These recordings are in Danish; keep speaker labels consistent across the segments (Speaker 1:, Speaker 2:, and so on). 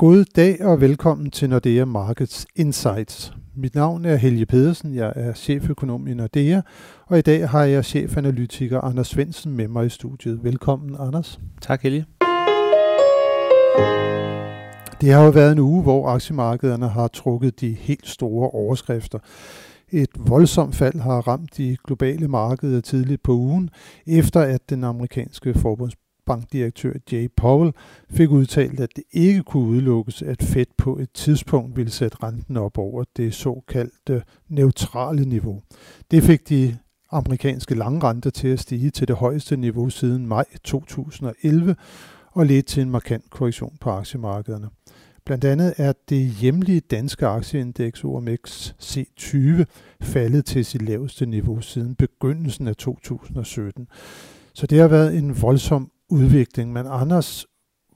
Speaker 1: God dag og velkommen til Nordea Markets Insights. Mit navn er Helge Pedersen, jeg er cheføkonom i Nordea, og i dag har jeg chefanalytiker Anders Svensen med mig i studiet. Velkommen, Anders.
Speaker 2: Tak, Helge.
Speaker 1: Det har jo været en uge, hvor aktiemarkederne har trukket de helt store overskrifter. Et voldsomt fald har ramt de globale markeder tidligt på ugen, efter at den amerikanske centralbankdirektør Jay Powell fik udtalt, at det ikke kunne udelukkes, at Fed på et tidspunkt ville sætte renten op over det såkaldte neutrale niveau. Det fik de amerikanske langrenter til at stige til det højeste niveau siden maj 2011 og ledte til en markant korrektion på aktiemarkederne. Blandt andet er det hjemlige danske aktieindeks OMX C20 faldet til sit laveste niveau siden begyndelsen af 2017. Så det har været en voldsom udvikling. Men Anders,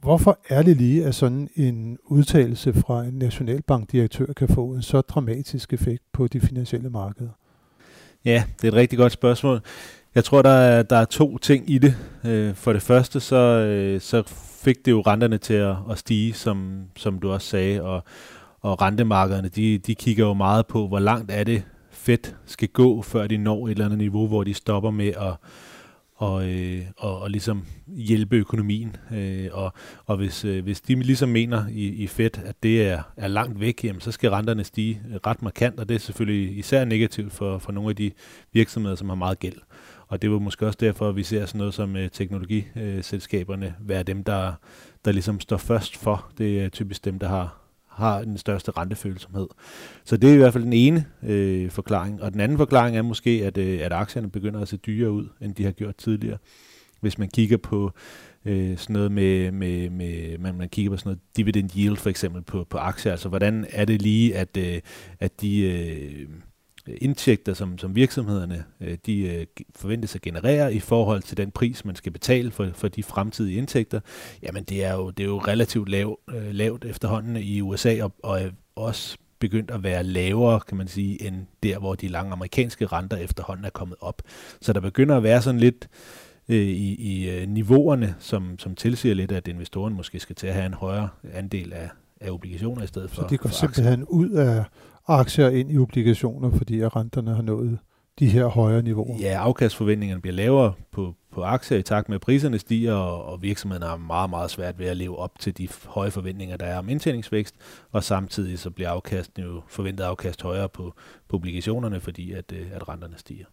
Speaker 1: hvorfor er det lige, at sådan en udtalelse fra en nationalbankdirektør kan få en så dramatisk effekt på de finansielle markeder?
Speaker 2: Ja, det er et rigtig godt spørgsmål. Jeg tror, der er, der er to ting i det. Øh, for det første, så, øh, så fik det jo renterne til at, at stige, som, som du også sagde, og, og rentemarkederne, de, de kigger jo meget på, hvor langt er det fedt skal gå, før de når et eller andet niveau, hvor de stopper med at og, øh, og, og ligesom hjælpe økonomien. Øh, og og hvis, øh, hvis de ligesom mener i, i Fed, at det er, er langt væk, jamen, så skal renterne stige øh, ret markant, og det er selvfølgelig især negativt for, for nogle af de virksomheder, som har meget gæld. Og det var måske også derfor, at vi ser sådan noget som øh, teknologiselskaberne være dem, der, der ligesom står først for. Det er typisk dem, der har, har den største rentefølsomhed. Så det er i hvert fald den ene øh, forklaring. Og den anden forklaring er måske, at, øh, at aktierne begynder at se dyrere ud, end de har gjort tidligere. Hvis man kigger på øh, sådan noget med, med, med man, man kigger på sådan noget dividend yield for eksempel på, på aktier, altså hvordan er det lige, at, øh, at de... Øh, indtægter, som, som virksomhederne øh, de øh, forventes at generere i forhold til den pris, man skal betale for, for de fremtidige indtægter, jamen det er jo, det er jo relativt lav, øh, lavt efterhånden i USA, og, og også begyndt at være lavere, kan man sige, end der, hvor de lange amerikanske renter efterhånden er kommet op. Så der begynder at være sådan lidt øh, i, i niveauerne, som, som tilsiger lidt, at investoren måske skal til at have en højere andel af, af obligationer i stedet for
Speaker 1: Så de går
Speaker 2: for
Speaker 1: simpelthen ud af aktier ind i obligationer, fordi at renterne har nået de her højere niveauer.
Speaker 2: Ja, afkastforventningerne bliver lavere på, på aktier i takt med, at priserne stiger, og, og virksomhederne har meget, meget svært ved at leve op til de høje forventninger, der er om indtjeningsvækst, og samtidig så bliver afkasten jo forventet afkast højere på, på obligationerne, fordi at, øh, at renterne stiger.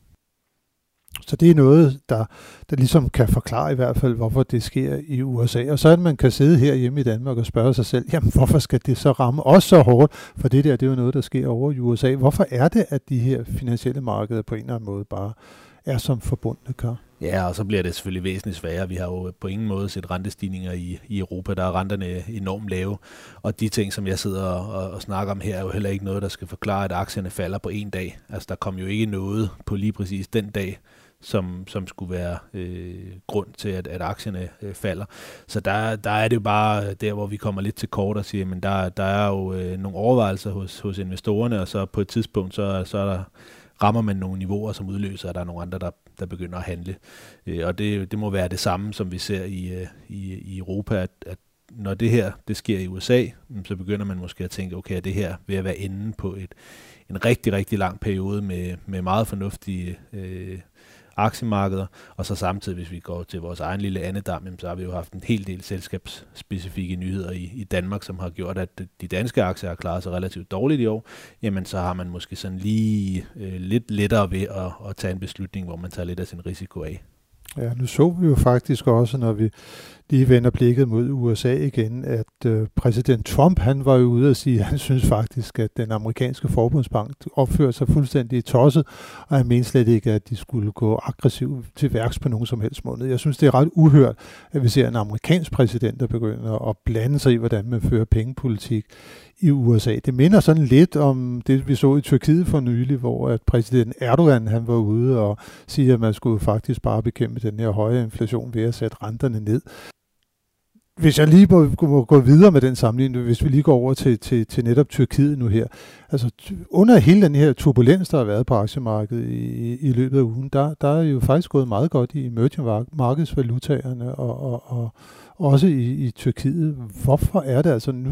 Speaker 1: Så det er noget, der, der ligesom kan forklare i hvert fald, hvorfor det sker i USA. Og så at man kan sidde her hjemme i Danmark og spørge sig selv, jamen hvorfor skal det så ramme os så hårdt? For det der, det er jo noget, der sker over i USA. Hvorfor er det, at de her finansielle markeder på en eller anden måde bare er som forbundne kør.
Speaker 2: Ja, og så bliver det selvfølgelig væsentligt sværere. Vi har jo på ingen måde set rentestigninger i, i Europa. Der er renterne enormt lave. Og de ting, som jeg sidder og, og snakker om her, er jo heller ikke noget, der skal forklare, at aktierne falder på en dag. Altså, der kom jo ikke noget på lige præcis den dag, som, som skulle være øh, grund til, at, at aktierne øh, falder. Så der, der er det jo bare der, hvor vi kommer lidt til kort og siger, men der, der er jo øh, nogle overvejelser hos, hos investorerne, og så på et tidspunkt, så, så er der, rammer man nogle niveauer, som udløser, at der er nogle andre, der, der begynder at handle. Øh, og det, det må være det samme, som vi ser i, øh, i, i Europa, at, at når det her det sker i USA, mm, så begynder man måske at tænke, okay, er det her ved at være inde på et, en rigtig, rigtig lang periode med, med meget fornuftige øh, aktiemarkeder, og så samtidig, hvis vi går til vores egen lille andedam, så har vi jo haft en hel del selskabsspecifikke nyheder i, i Danmark, som har gjort, at de danske aktier har klaret sig relativt dårligt i år, jamen så har man måske sådan lige øh, lidt lettere ved at, at tage en beslutning, hvor man tager lidt af sin risiko af.
Speaker 1: Ja, nu så vi jo faktisk også, når vi lige vender blikket mod USA igen, at øh, præsident Trump, han var jo ude og sige, at han synes faktisk, at den amerikanske forbundsbank opfører sig fuldstændig tosset, og han mente slet ikke, at de skulle gå aggressivt til værks på nogen som helst måde. Jeg synes, det er ret uhørt, at vi ser en amerikansk præsident, der begynder at blande sig i, hvordan man fører pengepolitik i USA. Det minder sådan lidt om det, vi så i Tyrkiet for nylig, hvor at præsident Erdogan han var ude og sige, at man skulle faktisk bare bekæmpe den her høje inflation ved at sætte renterne ned hvis jeg lige må, må gå videre med den sammenligning, hvis vi lige går over til, til, til netop Tyrkiet nu her. Altså under hele den her turbulens, der har været på aktiemarkedet i, i løbet af ugen, der, der er jo faktisk gået meget godt i emerging markedsvalutaerne og, og, og også i, i Tyrkiet. Hvorfor er det altså, nu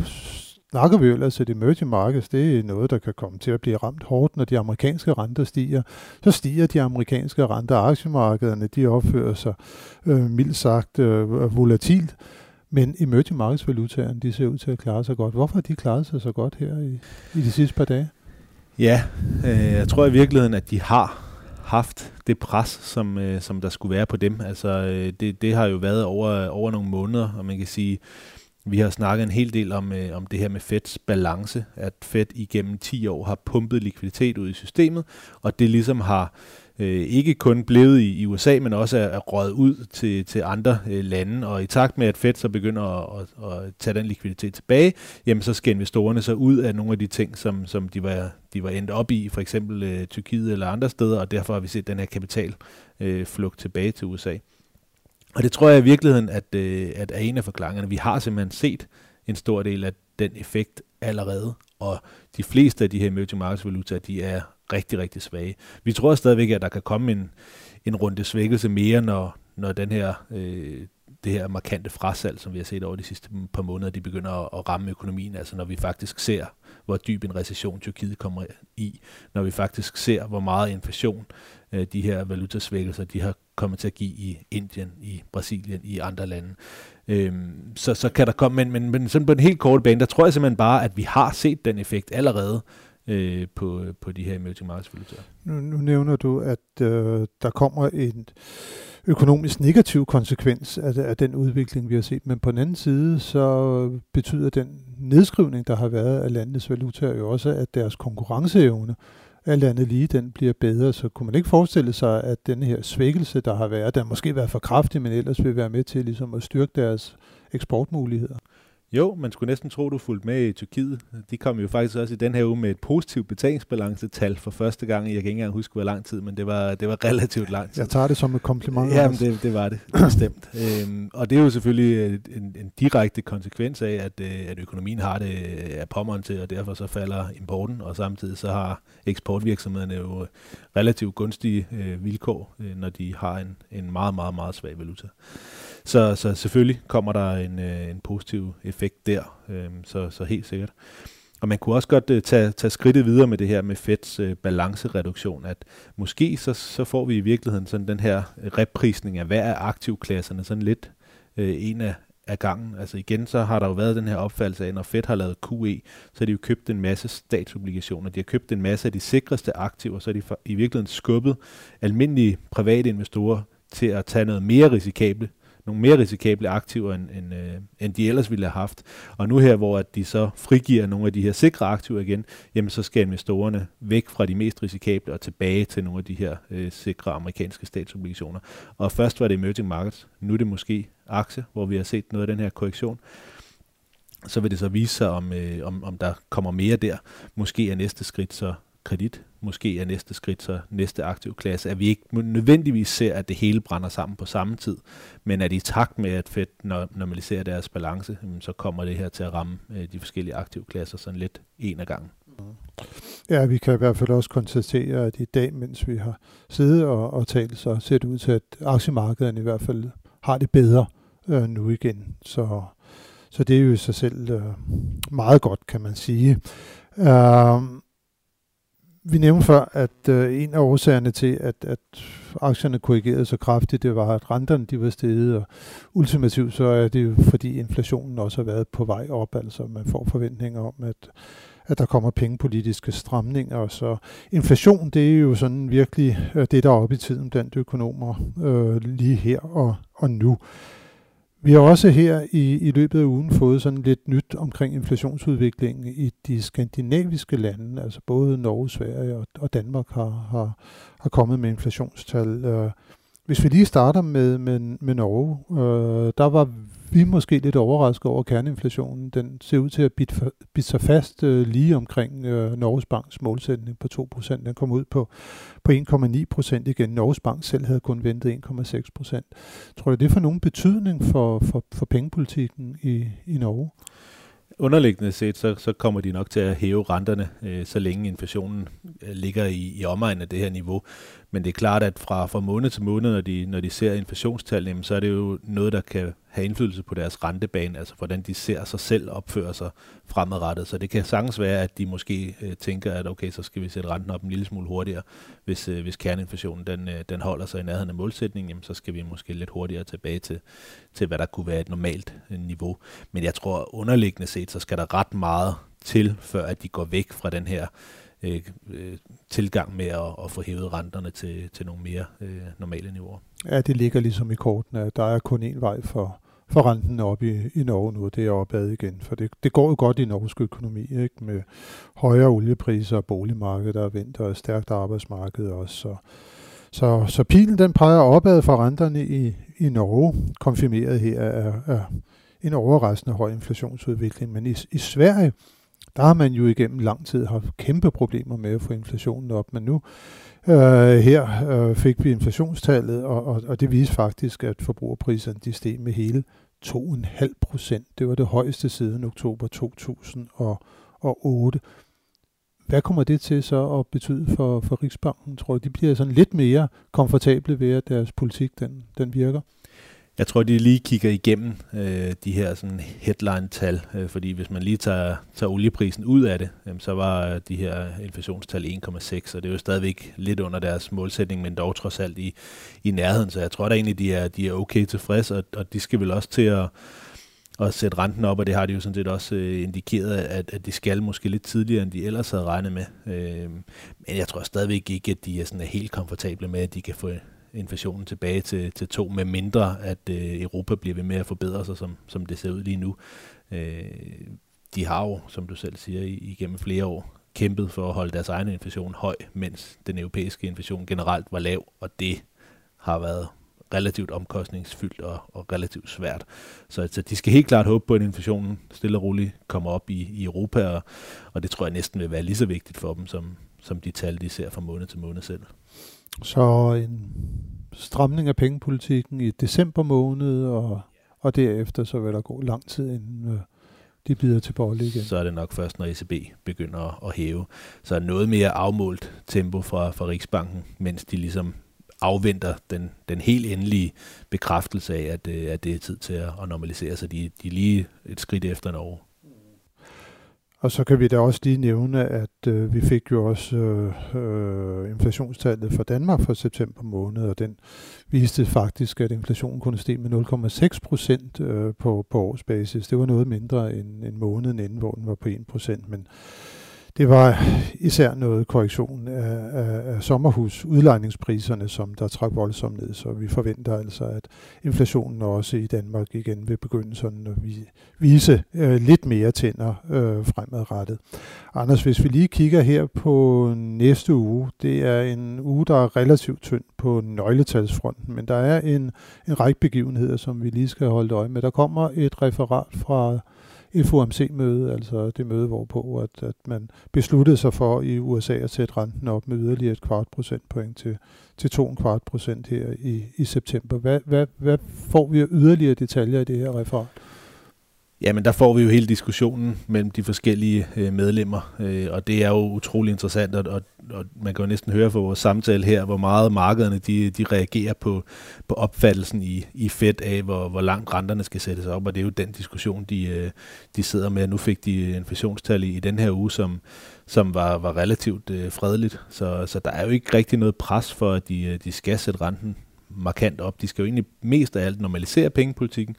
Speaker 1: snakker vi jo ellers, at emerging markets, det er noget, der kan komme til at blive ramt hårdt, når de amerikanske renter stiger. Så stiger de amerikanske renter, aktiemarkederne, de opfører sig øh, mildt sagt øh, volatilt. Men emerging markets valutaerne, de ser ud til at klare sig godt. Hvorfor har de klaret sig så godt her i, i de sidste par dage?
Speaker 2: Ja, øh, jeg tror i virkeligheden, at de har haft det pres, som, øh, som der skulle være på dem. Altså, øh, det, det har jo været over, over nogle måneder, og man kan sige, vi har snakket en hel del om, øh, om det her med Feds balance, at Fed igennem 10 år har pumpet likviditet ud i systemet, og det ligesom har øh, ikke kun blevet i, i USA, men også er, er røget ud til, til andre øh, lande. Og i takt med, at Fed så begynder at, at, at tage den likviditet tilbage, jamen så skal investorerne så ud af nogle af de ting, som, som de, var, de var endt op i, for eksempel øh, Tyrkiet eller andre steder, og derfor har vi set den her kapitalflugt øh, tilbage til USA. Og det tror jeg i virkeligheden, at, øh, at er en af forklaringerne. Vi har simpelthen set en stor del af den effekt allerede, og de fleste af de her emerging markets valutaer, de er rigtig, rigtig svage. Vi tror stadigvæk, at der kan komme en, en runde svækkelse mere, når, når den her, øh, det her markante frasalg, som vi har set over de sidste par måneder, de begynder at, at ramme økonomien. Altså når vi faktisk ser, hvor dyb en recession Tyrkiet kommer i, når vi faktisk ser, hvor meget inflation øh, de her valutasvækkelser, de har kommet til at give i Indien, i Brasilien, i andre lande. Øhm, så, så kan der komme, men, men, men sådan på en helt kort bane, der tror jeg simpelthen bare, at vi har set den effekt allerede øh, på, på de her emerging markets valutaer.
Speaker 1: Nu, nu nævner du, at øh, der kommer en økonomisk negativ konsekvens af, af den udvikling, vi har set. Men på den anden side, så betyder den nedskrivning, der har været af landenes valutaer, jo også, at deres konkurrenceevne alt andet lige, den bliver bedre. Så kunne man ikke forestille sig, at den her svækkelse, der har været, den måske været for kraftig, men ellers vil være med til ligesom at styrke deres eksportmuligheder?
Speaker 2: Jo, man skulle næsten tro, du fulgte med i Tyrkiet. De kom jo faktisk også i den her uge med et positivt betalingsbalancetal for første gang. Jeg kan ikke engang huske, hvor lang tid, men det var, det var relativt lang tid.
Speaker 1: Jeg tager det som et kompliment.
Speaker 2: Ja, det, det var det, bestemt. øhm, og det er jo selvfølgelig en, en direkte konsekvens af, at, øh, at økonomien har det af pommeren til, og derfor så falder importen, og samtidig så har eksportvirksomhederne jo relativt gunstige øh, vilkår, øh, når de har en, en meget, meget, meget svag valuta. Så, så selvfølgelig kommer der en, øh, en positiv effekt der, øh, så, så helt sikkert. Og man kunne også godt øh, tage, tage skridtet videre med det her med fedts øh, balancereduktion, at måske så, så får vi i virkeligheden sådan den her reprisning af hver af aktivklasserne, sådan lidt øh, en af, af gangen. Altså igen, så har der jo været den her opfattelse af, at når Fed har lavet QE, så har de jo købt en masse statsobligationer. De har købt en masse af de sikreste aktiver, så har de i virkeligheden skubbet almindelige private investorer til at tage noget mere risikable nogle mere risikable aktiver, end, end, øh, end de ellers ville have haft. Og nu her, hvor at de så frigiver nogle af de her sikre aktiver igen, jamen så skal investorerne væk fra de mest risikable og tilbage til nogle af de her øh, sikre amerikanske statsobligationer. Og først var det emerging markets, nu er det måske aktier, hvor vi har set noget af den her korrektion så vil det så vise sig, om, øh, om, om der kommer mere der. Måske er næste skridt så kredit måske er næste skridt så næste aktiv klasse, at vi ikke nødvendigvis ser, at det hele brænder sammen på samme tid, men at i takt med, at Fed normaliserer deres balance, så kommer det her til at ramme øh, de forskellige aktive klasser sådan lidt en af gangen.
Speaker 1: Ja, vi kan i hvert fald også konstatere, at i dag, mens vi har siddet og, og talt, så ser det ud til, at aktiemarkederne i hvert fald har det bedre øh, nu igen. Så, så det er jo i sig selv øh, meget godt, kan man sige. Øh, vi nævnte før, at øh, en af årsagerne til, at, at aktierne korrigerede så kraftigt, det var, at renterne de var steget, og ultimativt så er det jo, fordi inflationen også har været på vej op, altså man får forventninger om, at, at der kommer pengepolitiske stramninger, og så inflation, det er jo sådan virkelig øh, det, der er oppe i tiden blandt økonomer øh, lige her og, og nu. Vi har også her i, i løbet af ugen fået sådan lidt nyt omkring inflationsudviklingen i de skandinaviske lande, altså både Norge, Sverige og, og Danmark har, har, har kommet med inflationstal. Øh, hvis vi lige starter med, med, med Norge, øh, der var vi er måske lidt overrasket over kerneinflationen. Den ser ud til at bide, bide sig fast øh, lige omkring øh, Norges Banks målsætning på 2%. Den kom ud på, på 1,9% igen. Norges Bank selv havde kun ventet 1,6%. Tror du, det får nogen betydning for, for, for pengepolitikken i, i Norge?
Speaker 2: underliggende set, så, så kommer de nok til at hæve renterne, øh, så længe inflationen øh, ligger i, i omegnen af det her niveau. Men det er klart, at fra, fra måned til måned, når de, når de ser inflationstallene, så er det jo noget, der kan have indflydelse på deres rentebane, altså hvordan de ser sig selv opføre sig fremadrettet. Så det kan sagtens være, at de måske øh, tænker, at okay, så skal vi sætte renten op en lille smule hurtigere. Hvis, øh, hvis kerneinflationen den, øh, den holder sig i nærheden af målsætningen, jamen, så skal vi måske lidt hurtigere tilbage til, til, hvad der kunne være et normalt øh, niveau. Men jeg tror underliggende set, så skal der ret meget til, før at de går væk fra den her Øh, øh, tilgang med at, at få hævet renterne til, til nogle mere øh, normale niveauer.
Speaker 1: Ja, det ligger ligesom i kortene, at der er kun én vej for, for renten op i, i Norge nu, det er opad igen. For det, det går jo godt i norsk økonomi, ikke? med højere oliepriser og boligmarked, der er vendt, og stærkt arbejdsmarked også. Så, så, så pilen den peger opad for renterne i, i Norge, konfirmeret her af, af en overraskende høj inflationsudvikling. Men i, i Sverige, der har man jo igennem lang tid haft kæmpe problemer med at få inflationen op, men nu øh, her øh, fik vi inflationstallet, og, og, og det viste faktisk, at forbrugerpriserne de steg med hele 2,5 procent. Det var det højeste siden oktober 2008. Hvad kommer det til så at betyde for, for Riksbanken? Tror du, de bliver sådan lidt mere komfortable ved, at deres politik den, den virker?
Speaker 2: Jeg tror, de lige kigger igennem øh, de her sådan headline-tal, øh, fordi hvis man lige tager, tager olieprisen ud af det, øh, så var øh, de her inflationstal 1,6, og det er jo stadigvæk lidt under deres målsætning, men dog trods alt i, i nærheden, så jeg tror da egentlig, de er, de er okay tilfredse, og, og de skal vel også til at, at sætte renten op, og det har de jo sådan set også øh, indikeret, at, at de skal måske lidt tidligere, end de ellers havde regnet med. Øh, men jeg tror stadigvæk ikke, at de er, sådan, er helt komfortable med, at de kan få inflationen tilbage til, til to, med mindre at øh, Europa bliver ved med at forbedre sig, som, som det ser ud lige nu. Øh, de har jo, som du selv siger, igennem flere år kæmpet for at holde deres egen inflation høj, mens den europæiske inflation generelt var lav, og det har været relativt omkostningsfyldt og, og relativt svært. Så altså, de skal helt klart håbe på, at inflationen stille og roligt kommer op i, i Europa, og, og det tror jeg næsten vil være lige så vigtigt for dem, som, som de tal, de ser fra måned til måned selv.
Speaker 1: Så en stramning af pengepolitikken i december måned, og, og derefter så vil der gå lang tid, inden øh, de bider til bolle igen.
Speaker 2: Så er det nok først, når ECB begynder at, at hæve. Så er noget mere afmålt tempo fra, fra Riksbanken, mens de ligesom afventer den, den helt endelige bekræftelse af, at, øh, at det er tid til at, normalisere sig. De, de er lige et skridt efter Norge.
Speaker 1: Og så kan vi da også lige nævne, at øh, vi fik jo også øh, øh, inflationstallet for Danmark for september måned, og den viste faktisk, at inflationen kunne stige med 0,6 procent øh, på, på årsbasis. Det var noget mindre end en måned inden, hvor den var på 1 procent, men det var især noget korrektion af, af, af sommerhus udlejningspriserne, som der trak voldsomt ned, så vi forventer altså, at inflationen også i Danmark igen vil begynde sådan at vise øh, lidt mere tænder øh, fremadrettet. Anders, hvis vi lige kigger her på næste uge, det er en uge, der er relativt tynd på nøgletalsfronten, men der er en, en række begivenheder, som vi lige skal holde øje med. Der kommer et referat fra FOMC-møde, altså det møde, hvorpå at, at man besluttede sig for i USA at sætte renten op med yderligere et kvart procentpoint til, til to en kvart procent her i, i september. Hvad, hvad, hvad får vi yderligere detaljer i det her referat?
Speaker 2: Jamen, der får vi jo hele diskussionen mellem de forskellige øh, medlemmer, øh, og det er jo utrolig interessant, og, og, og man kan jo næsten høre fra vores samtale her, hvor meget markederne de, de reagerer på, på opfattelsen i, i Fed af, hvor, hvor langt renterne skal sættes op, og det er jo den diskussion, de, øh, de sidder med. Nu fik de inflationstal i, i den her uge, som, som var, var relativt øh, fredeligt, så, så der er jo ikke rigtig noget pres for, at de, øh, de skal sætte renten markant op. De skal jo egentlig mest af alt normalisere pengepolitikken,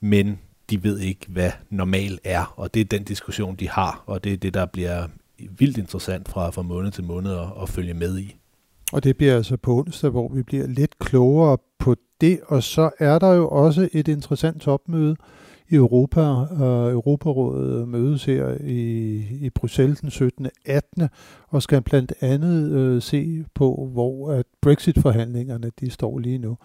Speaker 2: men de ved ikke, hvad normal er, og det er den diskussion, de har, og det er det, der bliver vildt interessant fra, fra måned til måned at, at følge med i.
Speaker 1: Og det bliver altså på onsdag, hvor vi bliver lidt klogere på det, og så er der jo også et interessant topmøde i Europa. Uh, Europarådet mødes her i, i Bruxelles den 17. 18. og skal blandt andet uh, se på, hvor at Brexit-forhandlingerne de står lige nu.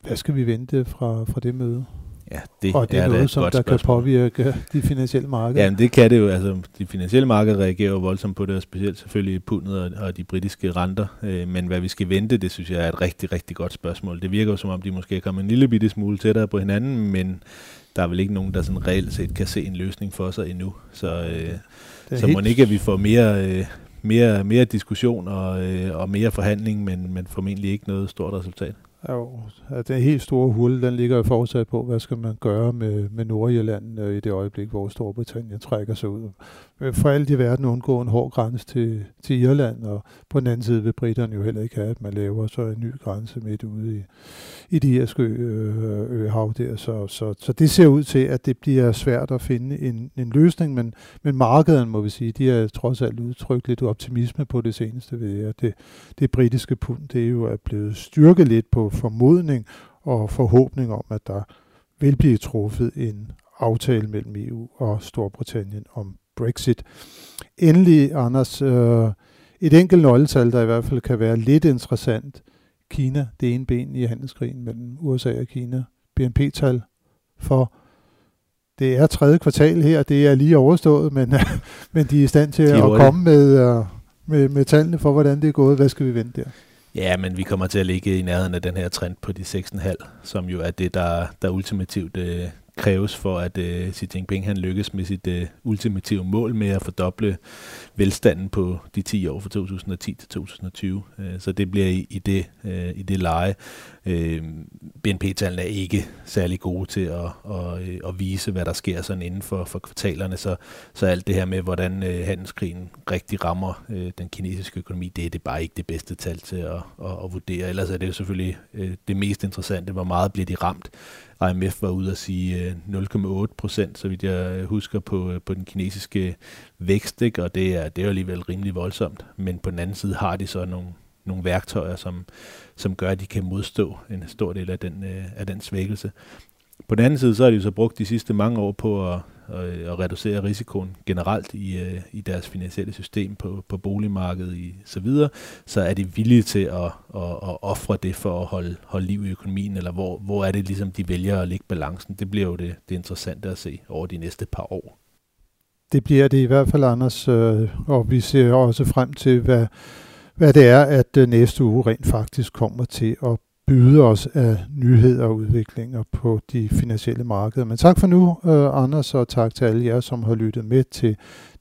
Speaker 1: Hvad skal vi vente fra, fra det møde?
Speaker 2: Ja, det
Speaker 1: og det er,
Speaker 2: er
Speaker 1: noget,
Speaker 2: et
Speaker 1: som
Speaker 2: godt
Speaker 1: der
Speaker 2: spørgsmål.
Speaker 1: kan påvirke de finansielle markeder.
Speaker 2: Ja, men det kan det jo. Altså, de finansielle markeder reagerer jo voldsomt på det, og specielt selvfølgelig pundet og, og de britiske renter. Øh, men hvad vi skal vente, det synes jeg er et rigtig, rigtig godt spørgsmål. Det virker jo som om, de måske er kommet en lille bitte smule tættere på hinanden, men der er vel ikke nogen, der sådan reelt set kan se en løsning for sig endnu. Så, øh, så må ikke, at vi får mere, øh, mere, mere diskussion og, øh, og mere forhandling, men, men formentlig ikke noget stort resultat.
Speaker 1: Jo, at den helt store hul, den ligger jo fortsat på, hvad skal man gøre med, med Nordirland øh, i det øjeblik, hvor Storbritannien trækker sig ud. For alt i verden undgå en hård grænse til, til Irland, og på den anden side vil britterne jo heller ikke have, at man laver så en ny grænse midt ude i, i de her øh, øh øhav der. Så, så, så det ser ud til, at det bliver svært at finde en, en løsning, men, men markederne, må vi sige, de har trods alt udtrykt lidt optimisme på det seneste ved, at det, det britiske pund, det er jo er blevet styrket lidt på formodning og forhåbning om, at der vil blive truffet en aftale mellem EU og Storbritannien om Brexit. Endelig, Anders, øh, et enkelt nøgletal, der i hvert fald kan være lidt interessant. Kina, det ene ben i handelskrigen mellem USA og Kina. BNP-tal for det er tredje kvartal her, det er lige overstået, men, men de er i stand til at komme med, med, med tallene for, hvordan det er gået. Hvad skal vi vente der?
Speaker 2: Ja, men vi kommer til at ligge i nærheden af den her trend på de 6,5, som jo er det, der, der ultimativt øh, kræves for, at øh, Xi Jinping han lykkes med sit øh, ultimative mål med at fordoble velstanden på de 10 år fra 2010 til 2020. Øh, så det bliver i, i, det, øh, i det leje. Øh, BNP-tallene er ikke særlig gode til at, at, øh, at vise, hvad der sker sådan inden for, for kvartalerne, så, så alt det her med, hvordan øh, handelskrigen rigtig rammer øh, den kinesiske økonomi, det er det bare ikke det bedste tal til at, at, at vurdere. Ellers er det jo selvfølgelig øh, det mest interessante, hvor meget bliver de ramt. IMF var ude at sige øh, 0,8 procent, så vidt jeg øh, husker, på, øh, på den kinesiske vækst, ikke? og det er, det er jo alligevel rimelig voldsomt. Men på den anden side har de så nogle, nogle værktøjer, som, som gør, at de kan modstå en stor del af den, af den svækkelse. På den anden side, så har de jo så brugt de sidste mange år på at, Øh, at, reducere risikoen generelt i, øh, i deres finansielle system på, på boligmarkedet i så videre, så er de villige til at, at, at ofre det for at holde, holde liv i økonomien, eller hvor, hvor er det ligesom, de vælger at lægge balancen. Det bliver jo det, det interessante at se over de næste par år.
Speaker 1: Det bliver det i hvert fald, Anders, øh, og vi ser også frem til, hvad, hvad det er, at næste uge rent faktisk kommer til at byde os af nyheder og udviklinger på de finansielle markeder. Men tak for nu, øh, Anders, og tak til alle jer, som har lyttet med til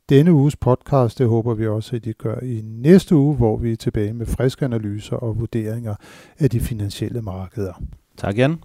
Speaker 1: denne uges podcast. Det håber vi også, at I gør i næste uge, hvor vi er tilbage med friske analyser og vurderinger af de finansielle markeder.
Speaker 2: Tak, Jan.